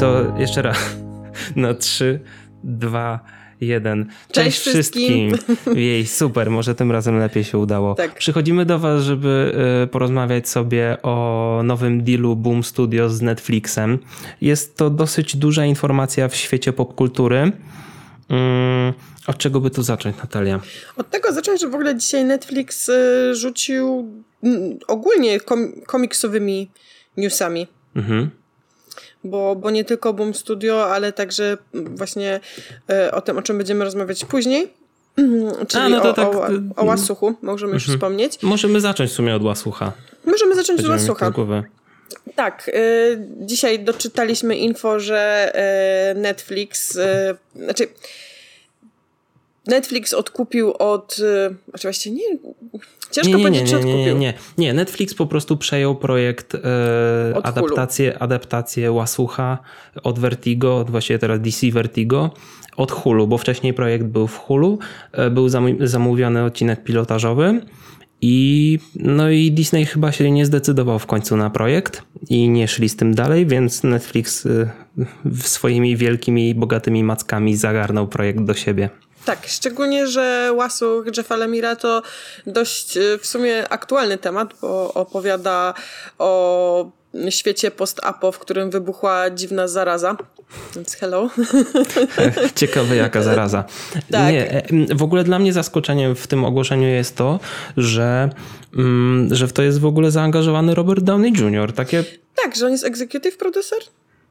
To jeszcze raz. Na trzy, dwa, jeden. Cześć, Cześć wszystkim. wszystkim. Jej, super, może tym razem lepiej się udało. Tak. Przychodzimy do Was, żeby y, porozmawiać sobie o nowym dealu Boom Studio z Netflixem. Jest to dosyć duża informacja w świecie popkultury. Mm, od czego by tu zacząć, Natalia? Od tego zacząć, że w ogóle dzisiaj Netflix y, rzucił ogólnie kom komiksowymi newsami. Mhm bo, bo nie tylko Boom Studio, ale także właśnie e, o tym, o czym będziemy rozmawiać później. Czyli A, no to o, tak... o, o Łasuchu, możemy już mhm. wspomnieć. Możemy zacząć w sumie od Łasucha. Możemy zacząć Będziemy od Łasucha. Tak, y, dzisiaj doczytaliśmy info, że y, Netflix, y, znaczy Netflix odkupił od. Y, oczywiście nie. Ciężko nie, nie, powiedzieć, nie, nie, nie, nie, nie, nie. Netflix po prostu przejął projekt e, adaptację, adaptację Łasucha od Vertigo, od właściwie teraz DC Vertigo, od Hulu, bo wcześniej projekt był w Hulu, e, był zamówiony odcinek pilotażowy. I, no i Disney chyba się nie zdecydował w końcu na projekt i nie szli z tym dalej, więc Netflix e, swoimi wielkimi, bogatymi mackami zagarnął projekt do siebie. Tak, szczególnie, że Łasuch Jeffa Lemira to dość y, w sumie aktualny temat, bo opowiada o świecie post-apo, w którym wybuchła dziwna zaraza. Więc hello. Ciekawe jaka zaraza. Tak. Nie, e, w ogóle dla mnie zaskoczeniem w tym ogłoszeniu jest to, że, mm, że w to jest w ogóle zaangażowany Robert Downey Jr. Takie... Tak, że on jest executive producer.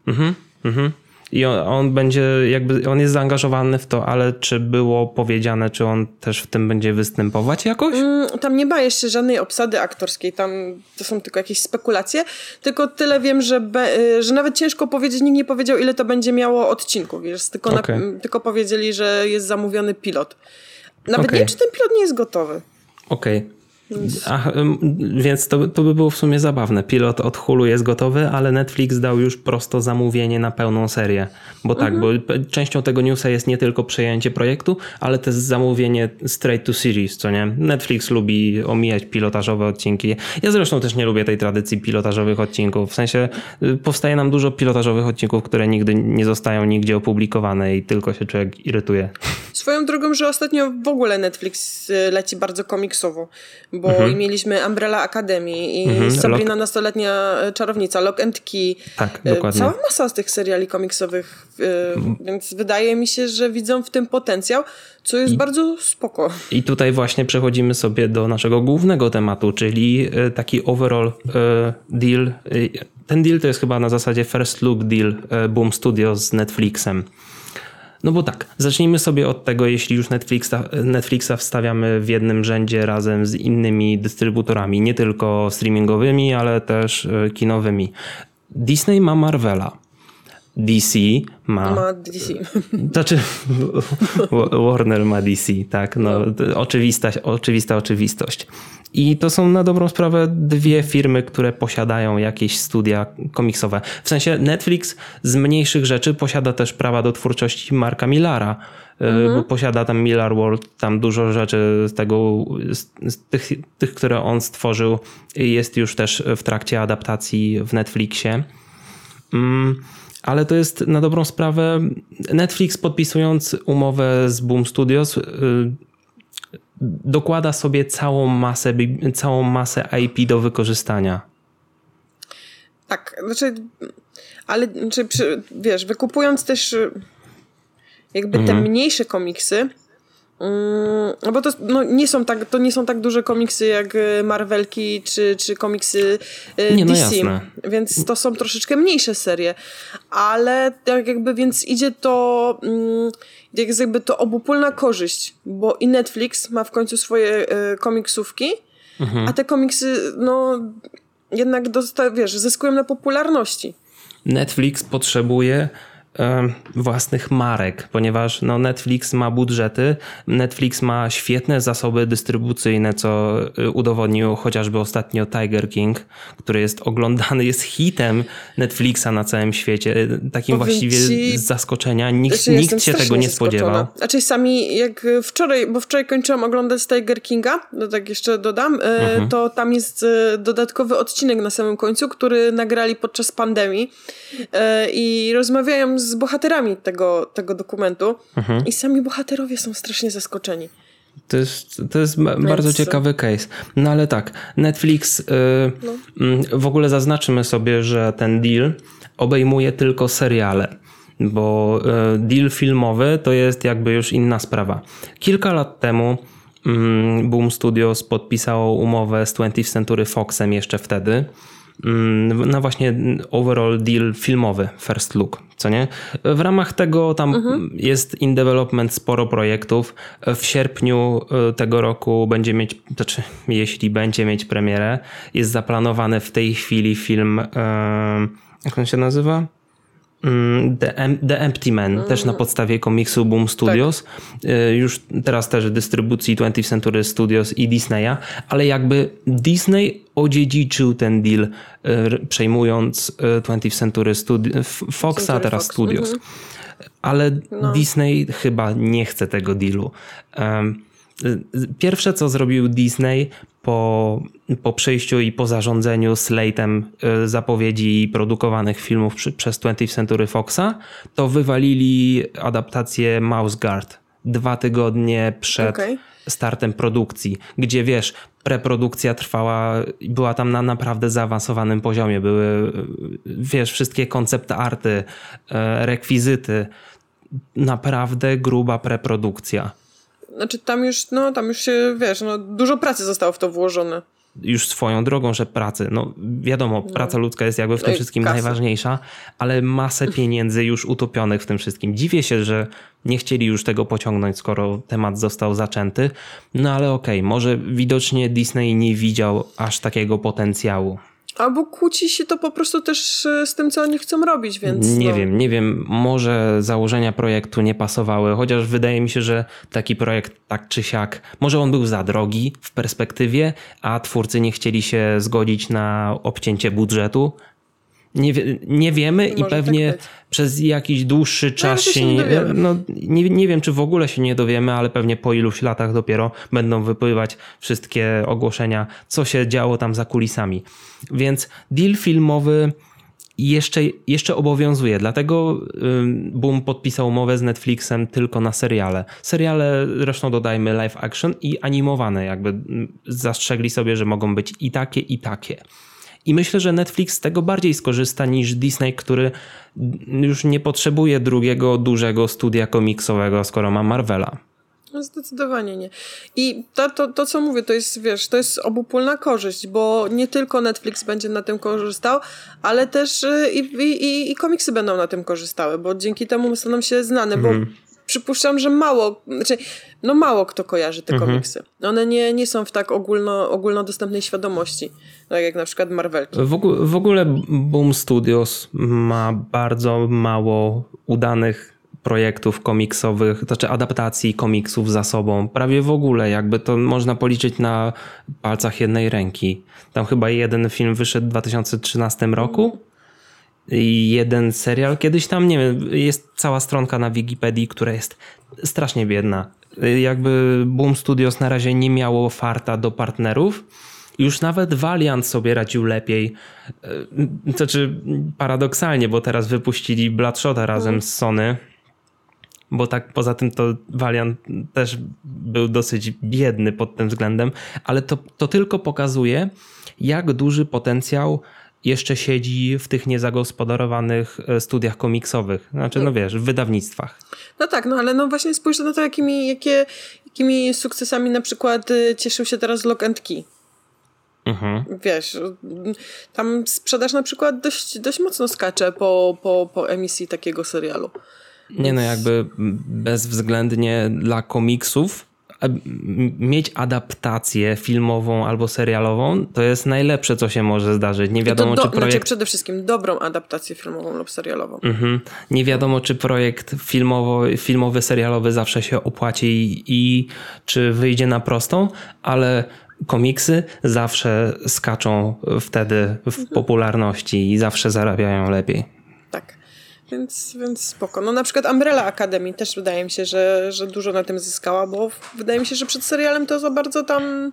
Mhm, mhm i on, on, będzie jakby, on jest zaangażowany w to, ale czy było powiedziane, czy on też w tym będzie występować jakoś? Mm, tam nie ma jeszcze żadnej obsady aktorskiej, tam to są tylko jakieś spekulacje, tylko tyle wiem, że, be, y, że nawet ciężko powiedzieć, nikt nie powiedział ile to będzie miało odcinków, wiesz, tylko, okay. na, tylko powiedzieli, że jest zamówiony pilot. Nawet okay. nie wiem, czy ten pilot nie jest gotowy. Okej. Okay. Ach, więc to, to by było w sumie zabawne. Pilot od Hulu jest gotowy, ale Netflix dał już prosto zamówienie na pełną serię. Bo tak, mhm. bo częścią tego newsa jest nie tylko przejęcie projektu, ale też zamówienie straight to series, co nie? Netflix lubi omijać pilotażowe odcinki. Ja zresztą też nie lubię tej tradycji pilotażowych odcinków. W sensie y, powstaje nam dużo pilotażowych odcinków, które nigdy nie zostają nigdzie opublikowane i tylko się człowiek irytuje. Swoją drogą, że ostatnio w ogóle Netflix y, leci bardzo komiksowo bo mhm. mieliśmy Umbrella Academy i mhm. Sabrina Lock... Nastoletnia e, Czarownica, Lock and Key. Tak, e, dokładnie. Cała masa z tych seriali komiksowych, mhm. więc wydaje mi się, że widzą w tym potencjał, co jest I, bardzo spoko. I tutaj właśnie przechodzimy sobie do naszego głównego tematu, czyli taki overall deal. Ten deal to jest chyba na zasadzie first look deal Boom Studios z Netflixem. No bo tak, zacznijmy sobie od tego, jeśli już Netflixa, Netflixa wstawiamy w jednym rzędzie razem z innymi dystrybutorami, nie tylko streamingowymi, ale też e, kinowymi. Disney ma Marvela. DC ma. Ma DC. Znaczy, Warner ma DC, tak. No, oczywista, oczywista oczywistość. I to są na dobrą sprawę dwie firmy, które posiadają jakieś studia komiksowe. W sensie Netflix z mniejszych rzeczy posiada też prawa do twórczości Marka Millara, e, mhm. bo posiada tam Millar World, tam dużo rzeczy z tego, z tych, tych, które on stworzył, jest już też w trakcie adaptacji w Netflixie. Mm, ale to jest na dobrą sprawę. Netflix podpisując umowę z Boom Studios y, dokłada sobie całą masę, całą masę IP do wykorzystania. Tak, znaczy, ale znaczy, wiesz, wykupując też y, jakby te mhm. mniejsze komiksy, Mm, no bo to, no, nie są tak, to nie są tak duże komiksy jak y, Marvelki czy, czy komiksy y, nie, DC, no więc to są troszeczkę mniejsze serie, ale tak jakby więc idzie to mm, jak jakby to obopólna korzyść, bo i Netflix ma w końcu swoje y, komiksówki, mhm. a te komiksy no jednak dosta, wiesz, zyskują na popularności. Netflix potrzebuje własnych marek, ponieważ no, Netflix ma budżety, Netflix ma świetne zasoby dystrybucyjne, co y, udowodnił chociażby ostatnio Tiger King, który jest oglądany, jest hitem Netflixa na całym świecie. Takim Powiem właściwie ci... z zaskoczenia. Nikt, nikt się tego nie spodziewał. Znaczy sami jak wczoraj, bo wczoraj kończyłam oglądać Tiger Kinga, no tak jeszcze dodam, y, mhm. to tam jest y, dodatkowy odcinek na samym końcu, który nagrali podczas pandemii i rozmawiają z bohaterami tego, tego dokumentu mhm. i sami bohaterowie są strasznie zaskoczeni. To jest, to jest Więc... bardzo ciekawy case. No ale tak, Netflix, yy, no. yy, w ogóle zaznaczymy sobie, że ten deal obejmuje tylko seriale, bo yy, deal filmowy to jest jakby już inna sprawa. Kilka lat temu mm, Boom Studios podpisało umowę z 20th Century Foxem jeszcze wtedy Mm, na właśnie overall deal filmowy, first look, co nie? W ramach tego tam mhm. jest in development sporo projektów. W sierpniu e, tego roku będzie mieć, znaczy jeśli będzie mieć premierę, jest zaplanowany w tej chwili film, e, jak on się nazywa? Mm, The, The Empty Man, mm. też na podstawie komiksu Boom Studios. Tak. Y, już teraz też dystrybucji 20th Century Studios i Disneya, ale jakby Disney odziedziczył ten deal, y, przejmując 20th y, Century Studi Foxa, Century teraz Fox. Studios. -hmm. Ale no. Disney chyba nie chce tego dealu. Pierwsze, co zrobił Disney po, po przejściu i po zarządzeniu slate'em e, zapowiedzi produkowanych filmów przy, przez 20th Century Foxa, to wywalili adaptację Mouse Guard dwa tygodnie przed okay. Startem produkcji, gdzie wiesz, preprodukcja trwała, była tam na naprawdę zaawansowanym poziomie. Były, wiesz, wszystkie koncept arty, e, rekwizyty. Naprawdę gruba preprodukcja. Znaczy tam już, no tam już się, wiesz, no dużo pracy zostało w to włożone. Już swoją drogą, że pracy, no wiadomo, no. praca ludzka jest jakby w tym no wszystkim kasy. najważniejsza, ale masę pieniędzy już utopionych w tym wszystkim. Dziwię się, że nie chcieli już tego pociągnąć, skoro temat został zaczęty, no ale okej, okay, może widocznie Disney nie widział aż takiego potencjału. Albo kłóci się to po prostu też e, z tym, co oni chcą robić, więc. Nie no. wiem, nie wiem. Może założenia projektu nie pasowały, chociaż wydaje mi się, że taki projekt tak czy siak, może on był za drogi w perspektywie, a twórcy nie chcieli się zgodzić na obcięcie budżetu, nie, nie wiemy i pewnie tak przez jakiś dłuższy czas no, się, nie, no, nie, nie wiem, czy w ogóle się nie dowiemy, ale pewnie po iluś latach dopiero będą wypływać wszystkie ogłoszenia, co się działo tam za kulisami. Więc deal filmowy jeszcze, jeszcze obowiązuje, dlatego Boom podpisał umowę z Netflixem tylko na seriale. Seriale zresztą dodajmy live action i animowane, jakby zastrzegli sobie, że mogą być i takie, i takie. I myślę, że Netflix z tego bardziej skorzysta niż Disney, który już nie potrzebuje drugiego dużego studia komiksowego, skoro ma Marvela. No zdecydowanie nie. I to, to, to, co mówię, to jest, wiesz, to jest obopólna korzyść, bo nie tylko Netflix będzie na tym korzystał, ale też y, i, i, i komiksy będą na tym korzystały, bo dzięki temu staną się znane, bo mm przypuszczam, że mało, znaczy, no mało kto kojarzy te mhm. komiksy. One nie, nie są w tak ogólno, ogólnodostępnej świadomości, tak jak na przykład Marvelki. W, ogóle, w ogóle Boom Studios ma bardzo mało udanych projektów komiksowych, to znaczy adaptacji komiksów za sobą. Prawie w ogóle, jakby to można policzyć na palcach jednej ręki. Tam chyba jeden film wyszedł w 2013 roku jeden serial. Kiedyś tam, nie wiem, jest cała stronka na Wikipedii, która jest strasznie biedna. Jakby Boom Studios na razie nie miało farta do partnerów. Już nawet Valiant sobie radził lepiej. To znaczy paradoksalnie, bo teraz wypuścili Bloodshota razem z Sony. Bo tak poza tym to Valiant też był dosyć biedny pod tym względem, ale to, to tylko pokazuje, jak duży potencjał jeszcze siedzi w tych niezagospodarowanych e, studiach komiksowych. Znaczy, no wiesz, w wydawnictwach. No tak, no ale no właśnie spójrz na to, jakimi, jakie, jakimi sukcesami na przykład y, cieszył się teraz Lock and Key. Mhm. Wiesz, tam sprzedaż na przykład dość, dość mocno skacze po, po, po emisji takiego serialu. Nie no, jakby bezwzględnie dla komiksów mieć adaptację filmową albo serialową to jest najlepsze, co się może zdarzyć. Nie wiadomo, do, czy projekt... Znaczy przede wszystkim dobrą adaptację filmową lub serialową. Mhm. Nie wiadomo, czy projekt filmowo, filmowy, serialowy zawsze się opłaci i, i czy wyjdzie na prostą, ale komiksy zawsze skaczą wtedy w popularności i zawsze zarabiają lepiej. Więc, więc spoko. No na przykład Umbrella Academy też wydaje mi się, że, że dużo na tym zyskała, bo wydaje mi się, że przed serialem to za bardzo tam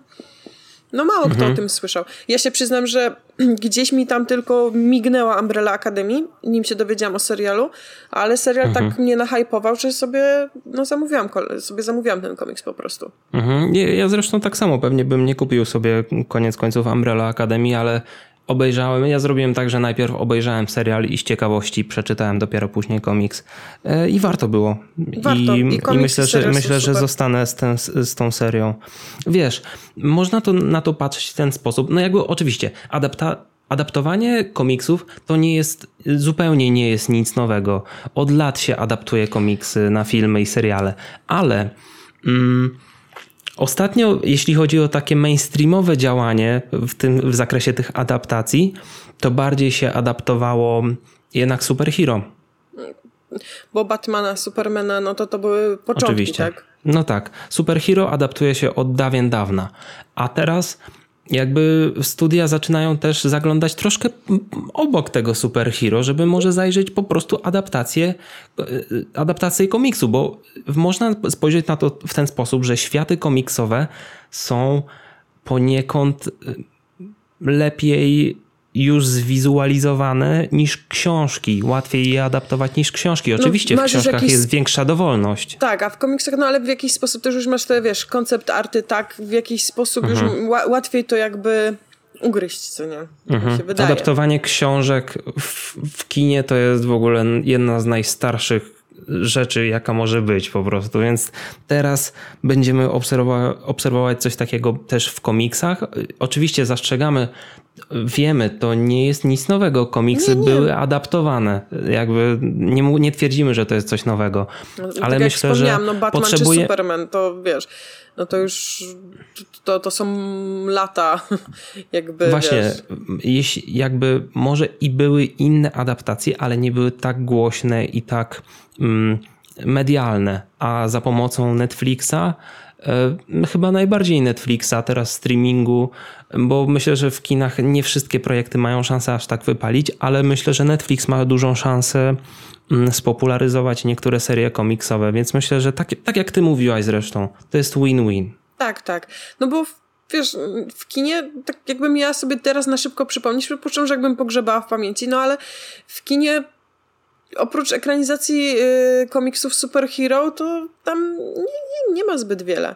no mało kto mhm. o tym słyszał. Ja się przyznam, że gdzieś mi tam tylko mignęła Umbrella Academy, nim się dowiedziałam o serialu, ale serial tak mhm. tak mnie nahypował, że sobie no zamówiłam, sobie zamówiłam ten komiks po prostu. Mhm. Ja zresztą tak samo pewnie bym nie kupił sobie koniec końców Umbrella Academy, ale obejrzałem, ja zrobiłem tak, że najpierw obejrzałem serial i z ciekawości przeczytałem dopiero później komiks e, i warto było. Warto. I, I, i myślę, że, myślę że zostanę z, ten, z, tą serią. Wiesz, można to, na to patrzeć w ten sposób. No jakby oczywiście adapta adaptowanie komiksów to nie jest, zupełnie nie jest nic nowego. Od lat się adaptuje komiksy na filmy i seriale, ale... Mm, Ostatnio, jeśli chodzi o takie mainstreamowe działanie w, tym, w zakresie tych adaptacji, to bardziej się adaptowało jednak superhero. Bo Batmana, Supermana, no to to były początki, Oczywiście. tak? No tak. Superhero adaptuje się od dawien dawna. A teraz jakby studia zaczynają też zaglądać troszkę obok tego superhero, żeby może zajrzeć po prostu adaptację, e, adaptację komiksu, bo można spojrzeć na to w ten sposób, że światy komiksowe są poniekąd e, lepiej już zwizualizowane niż książki. Łatwiej je adaptować niż książki. No, Oczywiście no, w książkach jakiś... jest większa dowolność. Tak, a w komiksach, no ale w jakiś sposób też już masz te, wiesz, koncept arty, tak, w jakiś sposób mhm. już łatwiej to jakby ugryźć, co nie? Mhm. Adaptowanie książek w, w kinie to jest w ogóle jedna z najstarszych rzeczy, jaka może być po prostu. Więc teraz będziemy obserwować, obserwować coś takiego też w komiksach. Oczywiście zastrzegamy, wiemy, to nie jest nic nowego. Komiksy nie, nie. były adaptowane. Jakby nie, nie twierdzimy, że to jest coś nowego. No, ale tak myślę, że no Batman potrzebuje... czy Superman, to wiesz, no to już to, to są lata jakby, Właśnie, wiesz. jeśli jakby może i były inne adaptacje, ale nie były tak głośne i tak mm, medialne, a za pomocą Netflixa e, chyba najbardziej Netflixa, teraz streamingu, bo myślę, że w kinach nie wszystkie projekty mają szansę aż tak wypalić, ale myślę, że Netflix ma dużą szansę spopularyzować niektóre serie komiksowe, więc myślę, że tak, tak jak ty mówiłaś zresztą, to jest win-win. Tak, tak. No bo wiesz, w kinie, tak jakbym ja sobie teraz na szybko przypomnieć, przypuszczam, że jakbym pogrzebała w pamięci, no ale w kinie oprócz ekranizacji y, komiksów superhero, to tam nie, nie, nie ma zbyt wiele.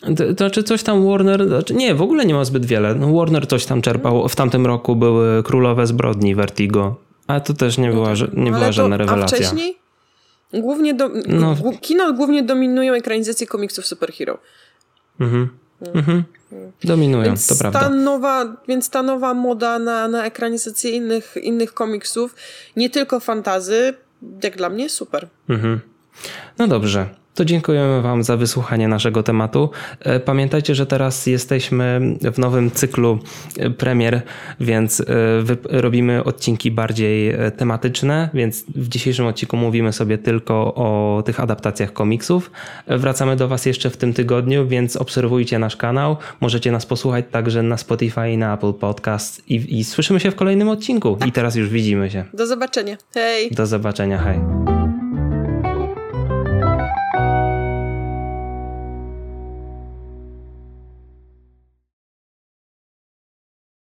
To, to znaczy coś tam Warner, znaczy nie, w ogóle nie ma zbyt wiele. No Warner coś tam czerpał. W tamtym roku były Królowe Zbrodni, Vertigo. A to też nie była, nie była żadna rewelacja. A wcześniej? Głównie do, no. Kino głównie dominują ekranizacje komiksów superhero. Mhm. Mhm. Dominują, więc to prawda. Ta nowa, więc ta nowa moda na, na ekranizację innych, innych komiksów, nie tylko fantazy, jak dla mnie super. Mhm. No dobrze to dziękujemy Wam za wysłuchanie naszego tematu. E, pamiętajcie, że teraz jesteśmy w nowym cyklu e, premier, więc e, robimy odcinki bardziej tematyczne, więc w dzisiejszym odcinku mówimy sobie tylko o tych adaptacjach komiksów. Wracamy do Was jeszcze w tym tygodniu, więc obserwujcie nasz kanał. Możecie nas posłuchać także na Spotify i na Apple Podcast i, i słyszymy się w kolejnym odcinku. I teraz już widzimy się. Do zobaczenia. Hej. Do zobaczenia. Hej.